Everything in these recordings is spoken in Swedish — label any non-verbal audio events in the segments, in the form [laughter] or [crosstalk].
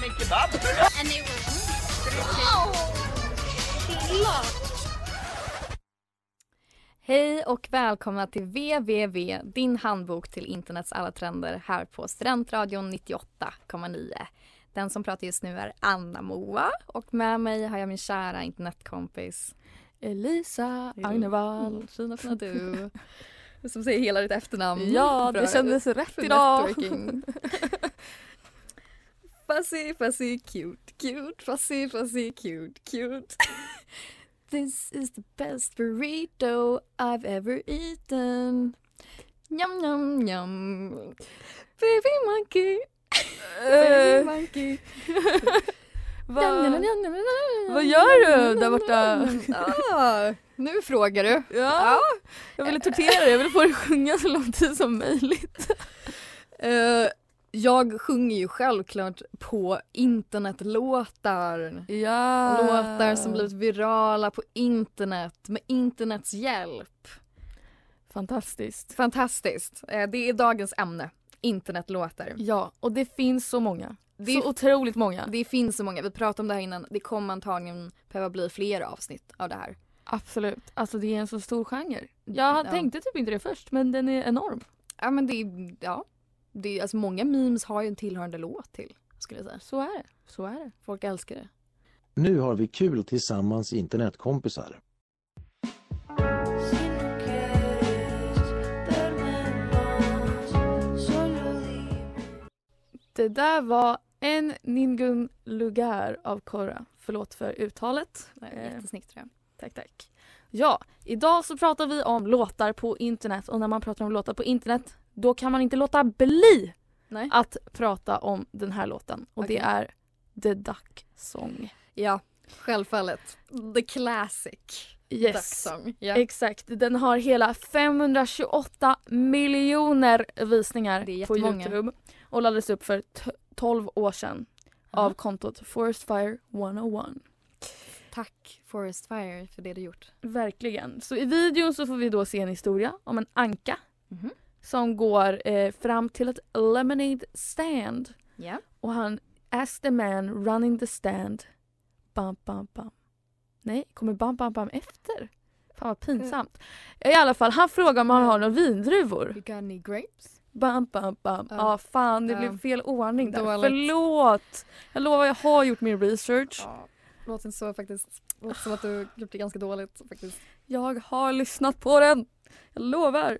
Min kebab! Hej och välkomna till www, din handbok till internets alla trender här på Studentradion 98,9. Den som pratar just nu är Anna Moa och med mig har jag min kära internetkompis Elisa Agnevall. Fina fina du. [laughs] Som säger hela ditt efternamn. Ja, det kändes rätt idag. [laughs] Fuzzy, fuzzy, cute, cute, fuzzy, fuzzy, cute, cute. [laughs] This is the best burrito I've ever eaten. Yum, yum, yum. Baby monkey. [laughs] Baby monkey. [laughs] vad, vad gör du där borta? Ah, nu frågar du. Ja, jag ville tortera dig, jag ville få dig att sjunga så lång tid som möjligt. Eh, jag sjunger ju självklart på internetlåtar. Ja. Låtar som blivit virala på internet med internets hjälp. Fantastiskt. Fantastiskt. Eh, Det är dagens ämne. Internetlåtar. Ja, och det finns så många. Det, så otroligt många. det finns så många. Vi pratade om det här innan. Det kommer antagligen behöva bli fler avsnitt av det här. Absolut. Alltså det är en så stor genre. Jag Ja. tänkte typ inte det först men den är enorm. Ja men det är, ja. Det är, alltså många memes har ju en tillhörande låt till. Skulle jag säga. Så är det. Så är det. Folk älskar det. Nu har vi kul tillsammans internetkompisar. Det där var en Ningun Lugar av Korra. Förlåt för uttalet. Eh, Jättesnyggt tror jag. Tack, tack. Ja, idag så pratar vi om låtar på internet och när man pratar om låtar på internet då kan man inte låta bli Nej. att prata om den här låten och det Okej. är The Duck Song. Ja, självklart. The classic. Yes. Duck song. Ja. Exakt, den har hela 528 miljoner visningar Det på. Youtube och laddades upp för t- 12 år sedan av kontot Forest Fire 101. Tack Forest Fire för det du gjort. Verkligen. Så i videon så får vi då se en historia om en anka Mhm. som går eh, fram till ett lemonade stand Ja. och han ask the man running the stand bam bam bam. Nej, kommer bam bam bam efter? Fan vad pinsamt. I alla fall, han frågar om han har några vindruvor. You got any grapes? Bam bam bam. Ja Ja. fan det Ja. blev fel ordning där. Dåligt. Förlåt! Jag lovar jag har gjort min research. Ja. Låter så faktiskt. Låter som att du gjort det ganska dåligt faktiskt. Jag har lyssnat på den. Jag lovar.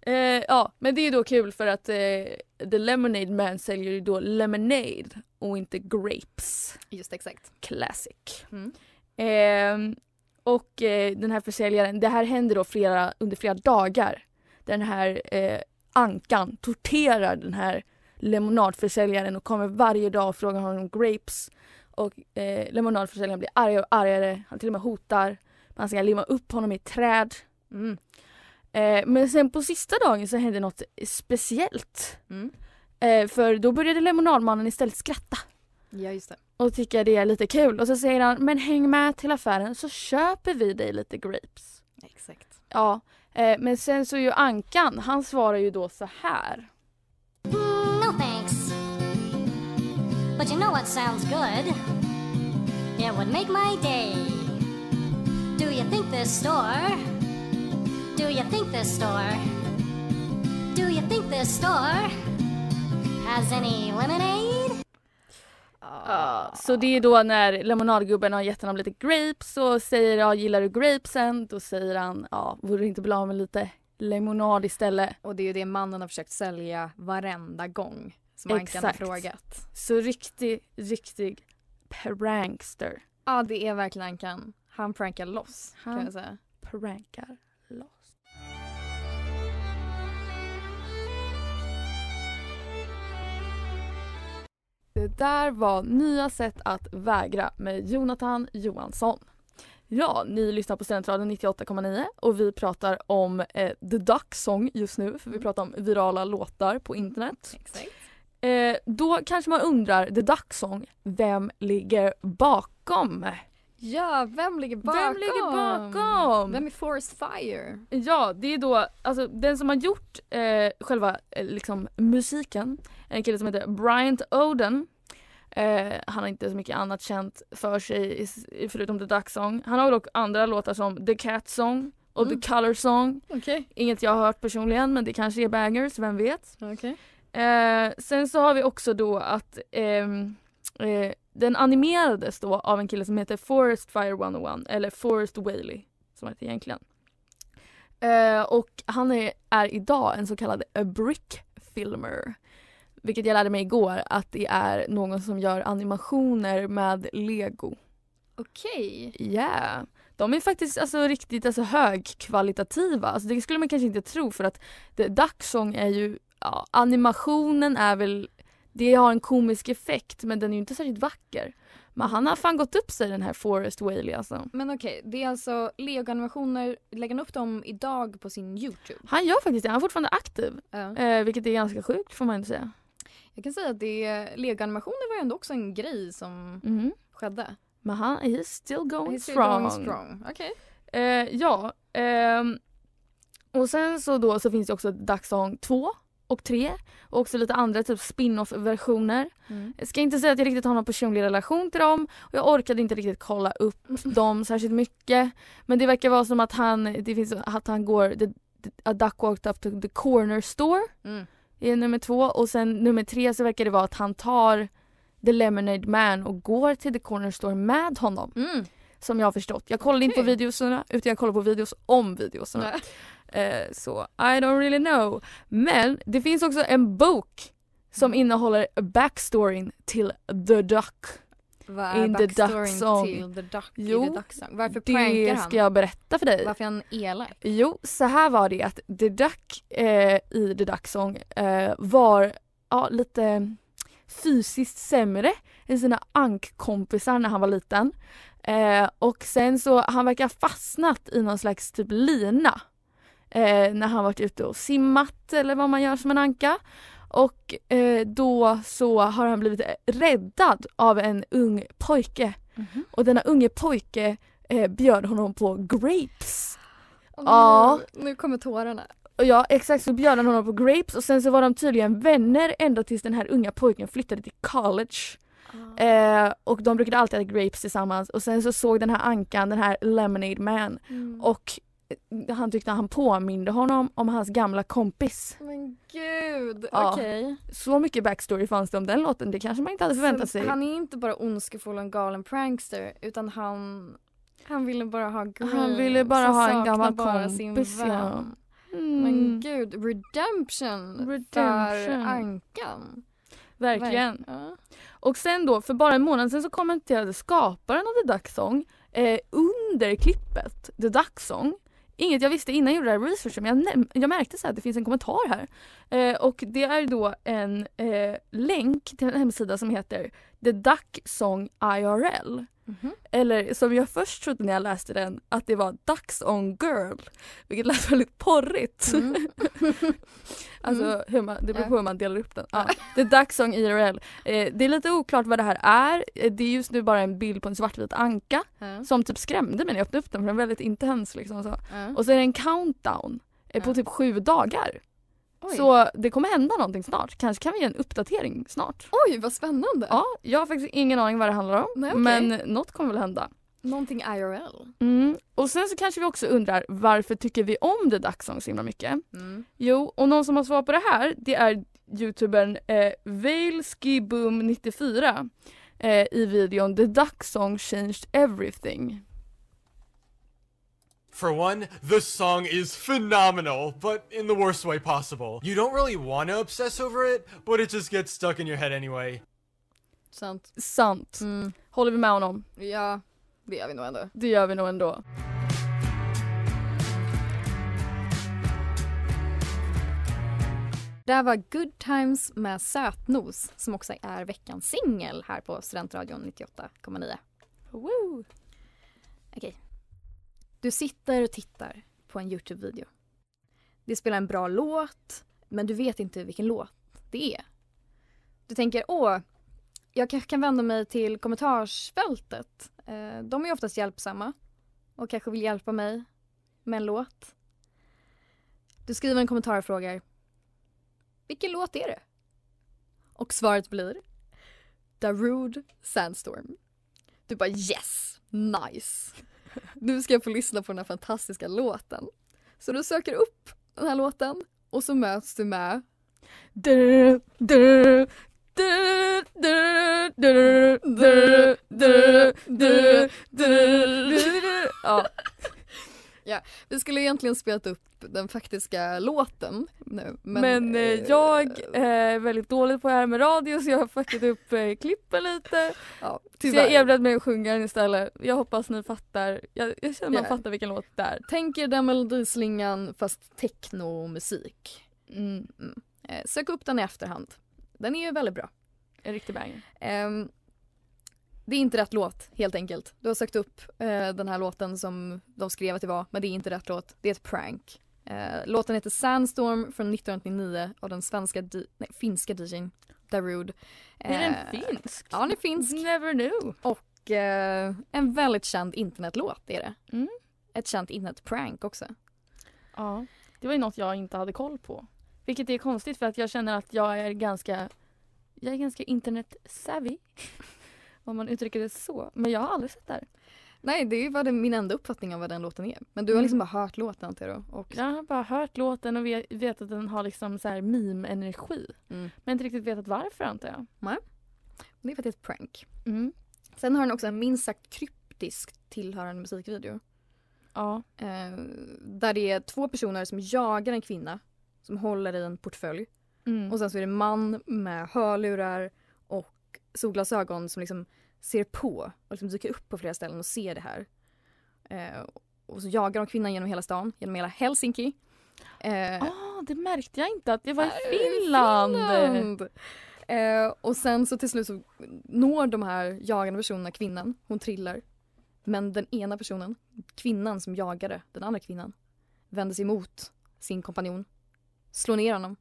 Eh, ja, men det är då kul för att eh, The Lemonade Man säljer ju då lemonade och inte grapes. Just exakt. Classic. Mm. Eh, och den här försäljaren, det här händer då flera, under flera dagar. Den här eh, ankan torterar den här lemonadförsäljaren och kommer varje dag och frågar honom om grapes. Och eh, lemonadförsäljaren blir argare och argare. Han till och med hotar. Man ska limma upp honom i ett träd. Mm. Eh, men sen på sista dagen så hände något speciellt. Mm. Eh, för då började lemonadmannen istället skratta. Ja just det. Och tycker det är lite kul. Och så säger han, men häng med till affären så köper vi dig lite grapes. Exakt. Ja, eh, men sen så är ju Ankan, han svarar ju då så här. But you know what sounds good? It would make my day. Do you think this store? Do you think this store? Do you think this store has any lemonade? Ja, så det är då när lemonadgubben har gett honom lite grapes och säger ja gillar du grapesen? Då säger han ja vore det inte bra med lite lemonad istället. Och det är ju det mannen har försökt sälja varenda gång som Ankan har Exakt. frågat. Så riktig, riktig prankster. Ja det är verkligen Ankan. Han prankar loss kan Han- jag säga. Prankar loss. Det där var Nya sätt att vägra med Jonathan Johansson. Ja, ni lyssnar på Studentradion 98,9 och vi pratar om eh, The Duck Song just nu för vi pratar om virala låtar på internet. Exakt. Eh, då kanske man undrar, The Duck Song, vem ligger bakom? Ja, vem ligger bakom? Vem ligger bakom? Vem är Forest Fire? Ja, det är då, alltså den som har gjort eh, själva eh, liksom musiken, en kille som heter Bryant Oden. Eh, han har inte så mycket annat känt för sig förutom The Duck Song. Han har dock andra låtar som The Cat Song och Mm. The Color Song. Okej. Inget jag har hört personligen men det kanske är bangers, vem vet. Okej. Eh, sen så har vi också då att ehm, eh, den animerades då av en kille som heter Forest Fire 101 eller Forest Whaley som han heter egentligen. Eh, och han är, är idag en så kallad a brick filmer. Vilket jag lärde mig igår att det är någon som gör animationer med lego. Okej. Yeah. De är faktiskt alltså, riktigt alltså, högkvalitativa. Alltså, det skulle man kanske inte tro för att Duck Song är ju, ja, animationen är väl, det har en komisk effekt men den är ju inte särskilt vacker. Men han har fan gått upp sig den här Forest Whaley alltså. Men okej, det är alltså Lego-animationer, lägger han upp dem idag på sin Youtube? Han gör faktiskt det, han är fortfarande aktiv. Ja. Eh, vilket är ganska sjukt får man inte säga. Jag kan säga att det, Lego-animationer var ju ändå också en grej som Mhm. skedde. Men han är still going He's still strong. going strong. Okej. Eh, ja, ehm, och sen så då så finns det också Dagsång 2 och 3 och också lite andra typ spin-off versioner. Mm. Jag ska inte säga att jag riktigt har någon personlig relation till dem och jag orkade inte riktigt kolla upp [laughs] dem särskilt mycket. Men det verkar vara som att han, det finns, att han går, the, the, a duck walked up to the corner store Mm. är nummer två och sen nummer tre så verkar det vara att han tar the lemonade man och går till the corner store med honom. Mm. Som jag har förstått. Jag kollade inte på Okej. videoserna utan jag kollade på videos om videoserna. Eh, så I don't really know. Men det finns också en bok som innehåller backstoryn till The Duck. Vad är In the Duck Song. till The Duck Jo, The Duck Song? Varför Det han? ska jag berätta för dig. Varför är han elak? Jo, så här var det att The Duck eh, i The Duck Song eh, var ja, lite fysiskt sämre än sina ankkompisar när han var liten. Eh, och sen så, han verkar ha fastnat i någon slags typ lina. Eh, när han varit ute och simmat eller vad man gör som en anka. Och eh, då så har han blivit räddad av en ung pojke. Mhm. Och denna unge pojke eh, bjöd honom på grapes. Åh, Ja. Nu, nu kommer tårarna. Och ja exakt så bjöd han honom på grapes och sen så var de tydligen vänner ända tills den här unga pojken flyttade till college. Eh, och de brukade alltid äta grapes tillsammans och sen så såg den här ankan, den här lemonade man Mm. och eh, han tyckte han påminde honom om hans gamla kompis. Men gud, Ja. okej. Så mycket backstory fanns det om den låten, det kanske man inte hade förväntat Så sig. Han är inte bara ondskefull och en galen prankster utan han, han ville bara ha grapes. Han ville bara ha en gammal bara sin kompis, ja. Mm, Men gud, redemption, för Redemption. Ankan. verkligen. Ja. Och sen då, för bara en månad sen så kommenterade skaparen av The Duck Song eh, under klippet The Duck Song Inget jag visste innan jag gjorde det här researchen men jag, jag märkte så här att det finns en kommentar här. Eh, och det är då en eh, länk till en hemsida som heter The Duck Song IRL. Mhm. Eller som jag först trodde när jag läste den att det var Ducks on Girl. Vilket lät väldigt porrigt. Mm. [laughs] Alltså hur man, det beror på hur man delar upp den. Ja. The Duck Song IRL. Eh, det är lite oklart vad det här är. Eh, Det är just nu bara en bild på en svartvit anka Ja. som typ skrämde mig när jag öppnade upp den för den är väldigt intens liksom. Så. Och så är det en countdown eh, på typ sju dagar. Oj. Så det kommer hända någonting snart. Kanske kan vi ge en uppdatering snart. Oj, vad spännande. Ja, jag har faktiskt ingen aning vad det handlar om. Nej, okej. Men något kommer väl hända. Någonting IRL. Mm. Och sen så kanske vi också undrar varför tycker vi om The Duck Song så himla mycket? Mm. Jo, och någon som har svar på det här det är youtubern eh, Vailskiboom94. eh, i videon The Duck Song Changed Everything. For one, the song is phenomenal, but in the worst way possible. You don't really want to obsess over it, but it just gets stuck in your head anyway. Sant. Sant. Mm. Håller vi med honom? Ja, det gör vi nog ändå. Det gör vi nog ändå. Det här var Good Times med Sötnos som också är veckans singel här på Studentradion 98,9. Woo. Okej. Du sitter och tittar på en Youtube-video. Det spelar en bra låt, men du vet inte vilken låt det är. Du tänker, åh, jag kanske kan vända mig till kommentarsfältet. Eh, de är oftast hjälpsamma och kanske vill hjälpa mig med en låt. Du skriver en kommentar och frågar, vilken låt är det? Och svaret blir Darude Sandstorm. Du bara yes, nice. Nu ska jag få lyssna på den här fantastiska låten. Så du söker upp den här låten och så möts du med Du, du, du, du, du, du, du, du, du, du. Ja, vi skulle egentligen spelat upp den faktiska låten nu. Men, men eh, jag är väldigt dålig på det här med radio så jag har fuckat upp eh, klippen lite. ja, Så jag erbjöd mig att sjunga den istället. Jag hoppas ni fattar. Jag, jag känner man Ja. fattar vilken låt det är. Tänk er den melodislingan fast technomusik. Mm, Eh, sök upp den i efterhand. Den är ju väldigt bra. en riktig banger. Ehm, det är inte rätt låt helt enkelt. Du har sökt upp eh, den här låten som de skrev att det var men det är inte rätt låt. Det är ett prank. Eh, låten heter Sandstorm från 1999 av den svenska, nej, finska DJn Darude. Är den Eh, finsk? Ja, den är finsk. Never knew. Och eh, en väldigt känd internetlåt är det. Mm. Ett känt internetprank också. Ja, det var ju något jag inte hade koll på. Vilket är konstigt för att jag känner att jag är ganska jag är ganska internet-savvy. Om man uttrycker det så. Men jag har aldrig sett det här. Nej, det var det min enda uppfattning av vad den låten är. Men du har Mm. liksom bara hört låten antar jag då? Och, Jag har bara hört låten och vet, vet att den har liksom så här meme-energi. mm. Men inte riktigt vetat varför antar jag. Det är för att det är ett prank. Mm. Sen har den också en minst sagt kryptisk tillhörande musikvideo. Ja. Eh, där det är två personer som jagar en kvinna som håller i en portfölj. Mm. Och sen så är det en man med hörlurar solglasögon som liksom ser på och liksom dyker upp på flera ställen och ser det här. Eh, och så jagar de kvinnan genom hela stan, genom hela Helsinki. Eh, Ah, det märkte jag inte att det var i Äh, Finland. Finland. Eh, och sen så till slut så når de här jagande personerna kvinnan. Hon trillar. Men den ena personen, kvinnan som jagade den andra kvinnan, vänder sig emot sin kompanjon. Slår ner honom.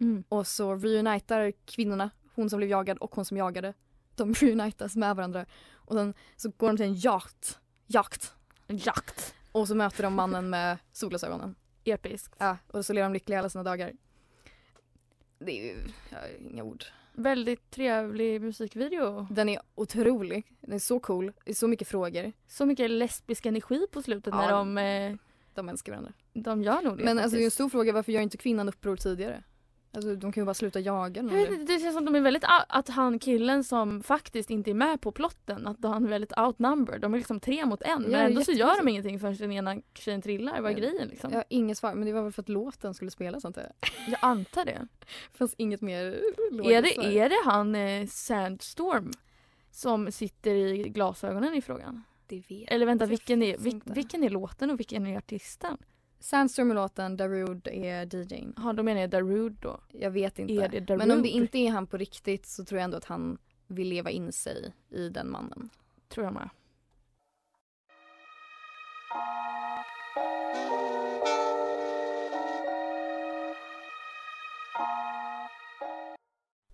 Mm. Och så reunitar kvinnorna, hon som blev jagad och hon som jagade. De [laughs] reunitas med varandra. Och sen så går de till en jakt. Jakt. Jakt. Och så möter de mannen med solglasögonen. [laughs] Episkt. Ja, och så lever de lyckliga alla sina dagar. Det är ju, jag har inga ord. Väldigt trevlig musikvideo. Den är otrolig. Den är så cool. Det är så mycket frågor. Så mycket lesbisk energi på slutet Ja, när de, eh, De älskar varandra. de gör nog det. Men alltså det är en faktiskt. stor fråga. Varför gör inte kvinnan uppror tidigare? Alltså de kan ju bara sluta jaga. Jag vet Det känns som att de är väldigt att han killen som faktiskt inte är med på plotten, att han är väldigt outnumbered. De är liksom tre mot en men ändå så gör de ingenting förrän den ena tjejen trillar. Vad är grejen liksom? Jag har inget svar. Men det var väl för att låten skulle spelas antar jag. [laughs] Jag antar det. Det [laughs] fanns inget mer Är det, är det han eh, Sandstorm som sitter i glasögonen i frågan? Eller vänta, vilken är, vilken är låten och vilken är artisten? Sandstorm är låten, Darude är DJn. Ja, då menar jag Darude då. Jag vet inte. Men om det inte är han på riktigt så tror jag ändå att han vill leva in sig i den mannen. Tror jag med.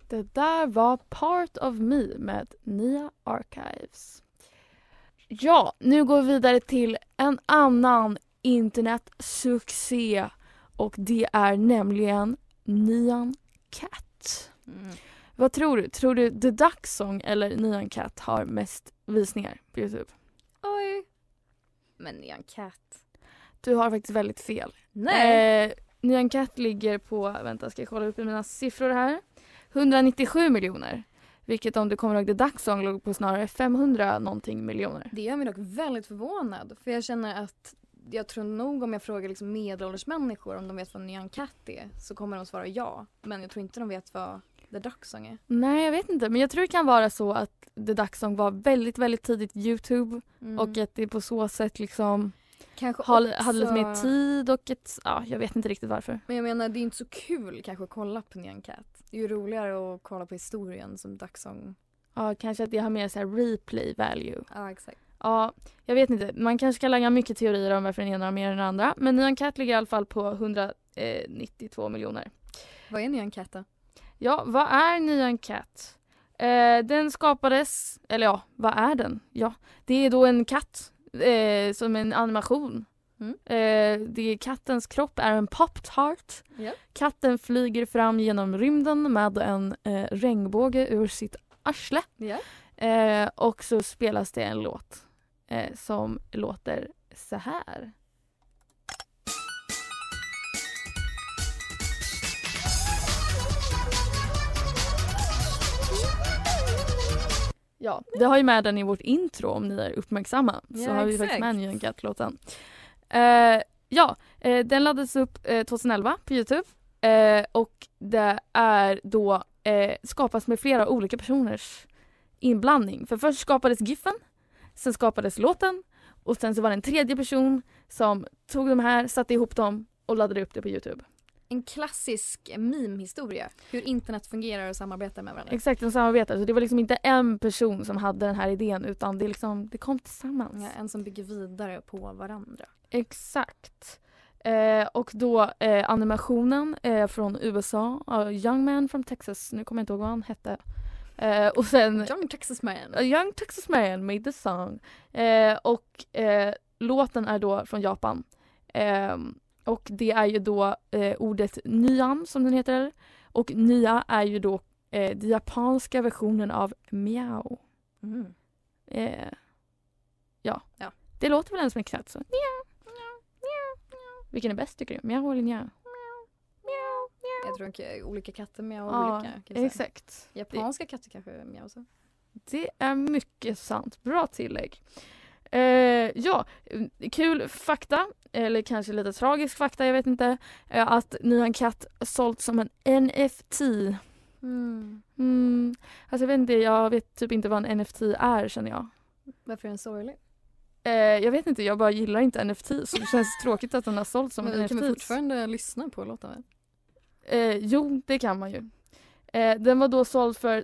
Det där var Part of Me med Nia Archives. Ja, nu går vi vidare till en annan internetsuccé och det är nämligen Nyan Cat. Vad tror du? Tror du The Duck Song eller Nyan Cat har mest visningar på Youtube? Oj. Men han katt? Du har faktiskt väldigt fel. Nej. Eh, Nyan Cat ligger på, vänta ska jag kolla upp mina siffror här. 197 miljoner. Vilket om du kommer ihåg The Duck Song låg på snarare 500 någonting miljoner. Det gör mig dock väldigt förvånad. För jag känner att jag tror nog om jag frågar liksom medelålders människor om de vet vad Nyan Cat är så kommer de svara ja. Men jag tror inte de vet vad The Duck Song är. Nej jag vet inte men jag tror det kan vara så att The Duck Song var väldigt väldigt tidigt Youtube Mm. och att det på så sätt liksom Kanske hade, också- hade lite mer tid och ett, ja jag vet inte riktigt varför. Men jag menar det är inte så kul kanske att kolla på Nyan Cat. Det är ju roligare att kolla på historien som Duck Song. Ja kanske att det har mer så replay value. Ja exakt. Ja, jag vet inte. Man kanske kan lägga mycket teorier om varför den ena har mer än den andra. Men Nyan Cat ligger i alla fall på 192 miljoner. Vad är Nyan Cat då? Ja, vad är Nyan Cat? Eh, den skapades, eller ja, vad är den? Ja, det är då en katt eh, som en animation. Mm. Eh, det är kattens kropp är en pop-tart. Ja. Katten flyger fram genom rymden med en eh, regnbåge ur sitt arsle. Ja. Eh, och så spelas det en låt eh, som låter så här. Ja, det har ju med den i vårt intro om ni är uppmärksamma. Så Ja, har vi exakt. faktiskt med Nyan Cat-låten. Eh, ja, eh, den laddades upp eh, 2011 på Youtube. Eh, och det är då eh, skapas med flera olika personers inblandning. För först skapades giffen, sen skapades låten och sen så var det en tredje person som tog de här, satte ihop dem och laddade upp det på Youtube. En klassisk meme-historia. Hur internet fungerar och samarbetar med varandra. Exakt, de samarbetade. Så det var liksom inte en person som hade den här idén utan det, liksom, det kom tillsammans. Ja, en som bygger vidare på varandra. Exakt. Eh, och då eh, animationen eh, från USA, uh, Young Man from Texas, nu kommer jag inte ihåg vad han hette. Eh, och sen Young Texas Man. A young Texas man made the song. Eh, och eh, låten är då från Japan. Ehm, och det är ju då ordet nyan som den heter. Och nya är ju då den japanska versionen av miau. Mm. Ja. Ja. Det låter väl en som en katt så. Vilken är bäst tycker du? Miau eller miau? Jag tror att olika katter med och Ja, olika. kan exakt. Japanska katter kanske mjausa. Det är mycket sant. Bra tillägg. Eh, ja, eh, kul fakta, eller kanske lite tragisk fakta, jag vet inte. Eh, att Nyan Cat sålt som en NFT. Mm. Mm, alltså jag vet inte, jag vet typ inte vad en NFT är känner jag. Varför är den sorglig? Eh, jag vet inte, jag bara gillar inte NFT så det känns tråkigt att den har sålt som Men en vi kan NFT. väl fortfarande lyssna på väl? Eh, jo, det kan man ju. Eh, den var då såld för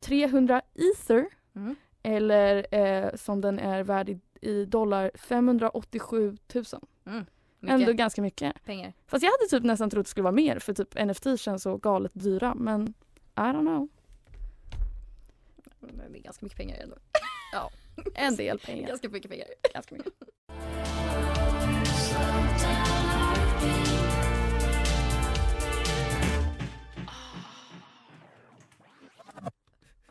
300 ether. Mm. Eller eh, som den är värd i, i dollar 587 000. Mycket Ändå ganska mycket. pengar. Fast jag hade typ nästan trott det skulle vara mer för typ NFT känns så galet dyra men I don't know. Det är ganska mycket pengar ändå. [laughs] En del pengar. Ganska mycket pengar. Ganska mycket.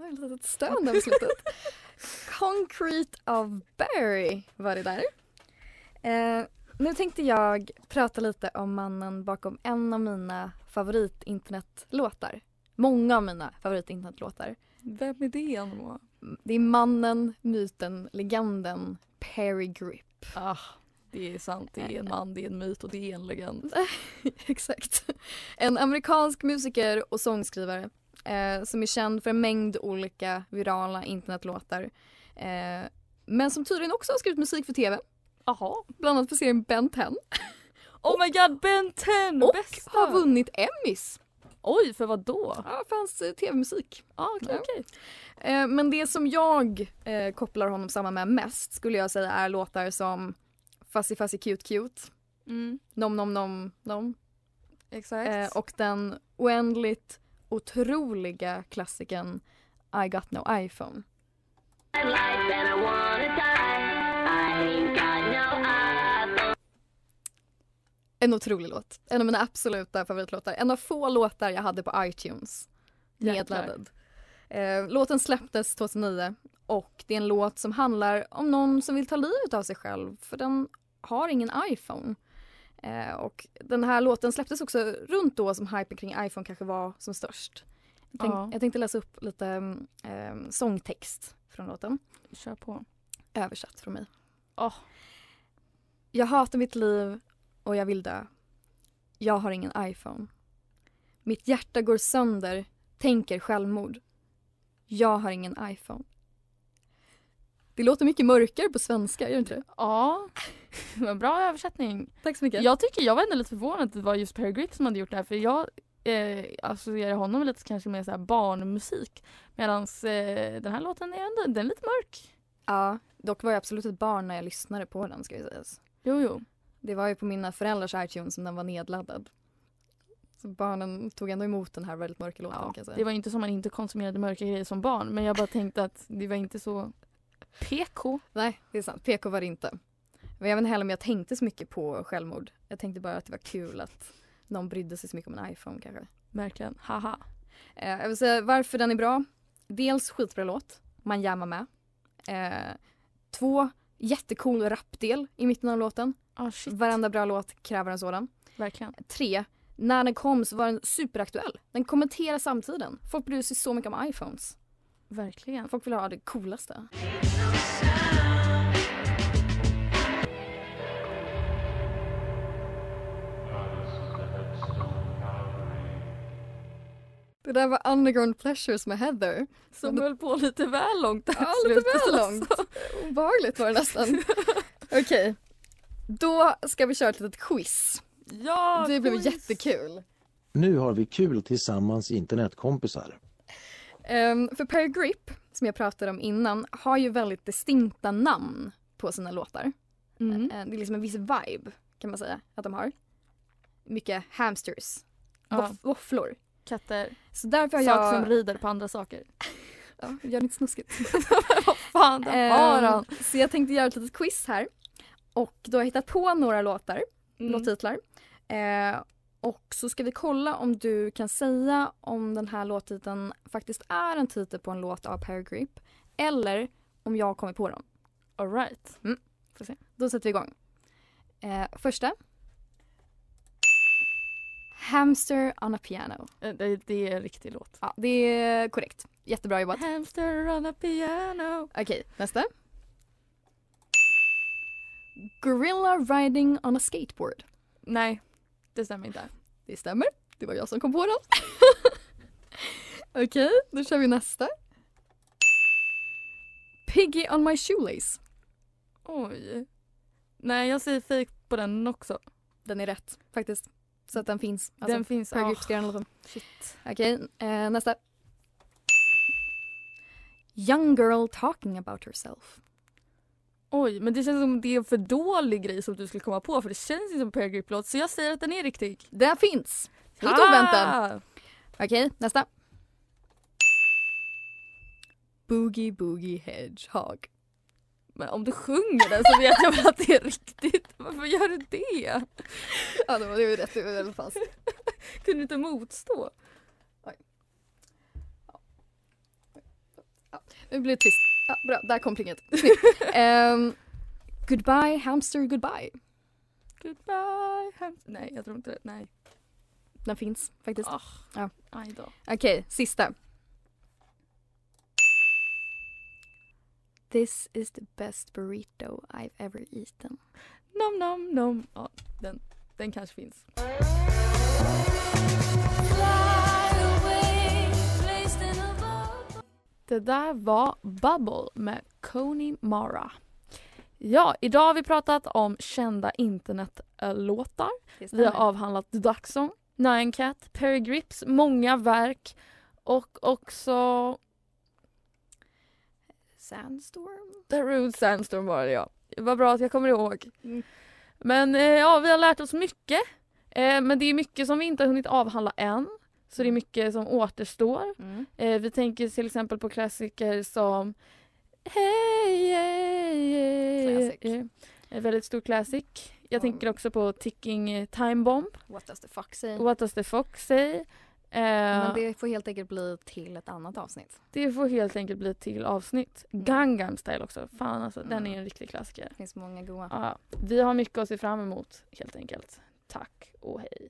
Var ett litet stön där på slutet. [laughs] Concrete of Barry var det där. Eh, nu tänkte jag prata lite om mannen bakom en av mina favoritinternetlåtar. Många av mina favoritinternetlåtar. Vem är det Anna? Det är mannen, myten, legenden Perry Grip. Ah, det är sant. Det är en man, det är en myt och det är en legend. [laughs] Exakt. En amerikansk musiker och sångskrivare eh, som är känd för en mängd olika virala internetlåtar. Eh, men som tydligen också har skrivit musik för tv. Jaha. Bland annat för serien Ben 10. Oh my god, Ben 10! Och Bästa! har vunnit Emmys. Oj, för vad då? Ja, för hans eh, tv-musik. Ah, okej, Ja. okej. Eh, men det som jag eh, kopplar honom samman med mest skulle jag säga är låtar som Fuzzy Fuzzy Cute Cute, Mm, Nom Nom Nom Nom exakt. eh, och den oändligt otroliga klassikern I Got No iPhone. En otrolig låt. En av mina absoluta favoritlåtar. En av få låtar jag hade på iTunes. Nedladdad. Eh, låten släpptes 2009 och det är en låt som handlar om någon som vill ta livet av sig själv för den har ingen iPhone. Eh, och den här låten släpptes också runt då som hypen kring iPhone kanske var som störst. Jag, tänk, Ja. jag tänkte läsa upp lite eh, sångtext från låten. Kör på. Översatt från mig. Åh. Jag hatar mitt liv och jag vill dö. Jag har ingen iPhone. Mitt hjärta går sönder, tänker självmord. Jag har ingen iPhone. Det låter mycket mörkare på svenska, gör det inte det? Ja, [laughs] men bra översättning. Tack så mycket. Jag tycker jag var ändå lite förvånad att det var just Perry Grip som hade gjort det här för jag eh, associerar honom lite kanske med så här barnmusik medan eh, den här låten är ändå den är lite mörk. Ja, dock var jag absolut ett barn när jag lyssnade på den ska vi säga. Jo, jo. Det var ju på mina föräldrars iTunes som den var nedladdad. Så barnen tog ändå emot den här väldigt mörka låten Ja, det var inte som man inte konsumerade mörka grejer som barn men jag bara tänkte att det var inte så PK. Nej, det är sant. PK var det inte. Men jag vet inte heller om jag tänkte så mycket på självmord. Jag tänkte bara att det var kul att någon brydde sig så mycket om en iPhone kanske. Verkligen, haha. Eh, jag vill säga varför den är bra. Dels skitbra låt, man jammar med. Eh, två, jättecool rapdel i mitten av låten. Ah, shit. Varenda bra låt kräver en sådan. Verkligen. Tre, när den kom så var den superaktuell. Den kommenterar samtiden. Folk bryr sig så mycket om iPhones. Verkligen. Folk vill ha det coolaste. Det där var Underground Pleasures med Heather. Som höll på lite väl långt där Ja, lite väl alltså. långt. Obehagligt var det nästan. [laughs] Okej. Då ska vi köra ett litet quiz. Ja, Det blev quiz. jättekul. Nu har vi kul tillsammans internetkompisar. Um, för Perry Grip, som jag pratade om innan, har ju väldigt distinkta namn på sina låtar. Mm. Eh, Det är liksom en viss vibe kan man säga att de har. Mycket hamsters, Ja, Våff- våfflor. katter. Så därför har Sak jag... som rider på andra saker. [laughs] Ja, gör det inte snuskigt. [laughs] Vad fan, har Ehm, han. Så jag tänkte göra ett litet quiz här. Och då har jag hittat på några låtar, Mm. låttitlar. Eh, och så ska vi kolla om du kan säga om den här låttiteln faktiskt är en titel på en låt av Perry Grip. Eller om jag kommer på dem. All right. Får se. Då sätter vi igång. Eh, första. Hamster on a piano. Eh, Det, det är en riktig låt. Ja, det är korrekt. Jättebra jobbat. Hamster on a piano. Okej, nästa. Gorilla riding on a skateboard. Nej, det stämmer inte. Det stämmer. Det var jag som kom på den. [laughs] Okej, då kör vi nästa. Piggy on my shoelace. Oj. Nej, jag säger fake på den också. Den är rätt faktiskt. Så att den finns. Alltså, den finns. Shit. Okej, eh, nästa. Young girl talking about herself. Oj, men det känns som det är en för dålig grej som du skulle komma på för det känns inte som en Perry Grip-låt så jag säger att den är riktig. Den finns. Oväntat. Ah! Okej, nästa. Boogie Boogie Hedgehog. Men om du sjunger den så vet jag väl att det är riktigt. Varför gör du det? Ja, det var, det var rätt. Det var väldigt fast. Kunde du inte motstå? Det blev trist. Ja, bra, där kom plinget. [laughs] Ehm, goodbye hamster goodbye. Goodbye hamster. Nej, jag tror inte det. Nej. Den finns faktiskt. Ah, Ja. Okej, sista. This is the best burrito I've ever eaten. Nom nom nom. Ja, den, den kanske finns. Det där var Bubble med Coney Mara. Ja, idag har vi pratat om kända internetlåtar. Vi har avhandlat The Duck Song, Nine Cat, Perry Grips, många verk och också Sandstorm. The Rude Sandstorm var det ja. Vad bra att jag kommer ihåg. Mm. Men eh, ja, vi har lärt oss mycket. Eh, men det är mycket som vi inte har hunnit avhandla än. Så det är mycket som återstår. Mm. Eh, vi tänker till exempel på klassiker som hey. Classic. Eh, En väldigt stor classic. Jag Ja. tänker också på Ticking Time Bomb. What does the fuck say? What does the fox say? Eh, Men det får helt enkelt bli till ett annat avsnitt. det får helt enkelt bli till avsnitt. Gangnam style också. Fan alltså, den Mm. är en riktig klassiker. Det finns många goa. Ja, vi har mycket att se fram emot helt enkelt. Tack och hej.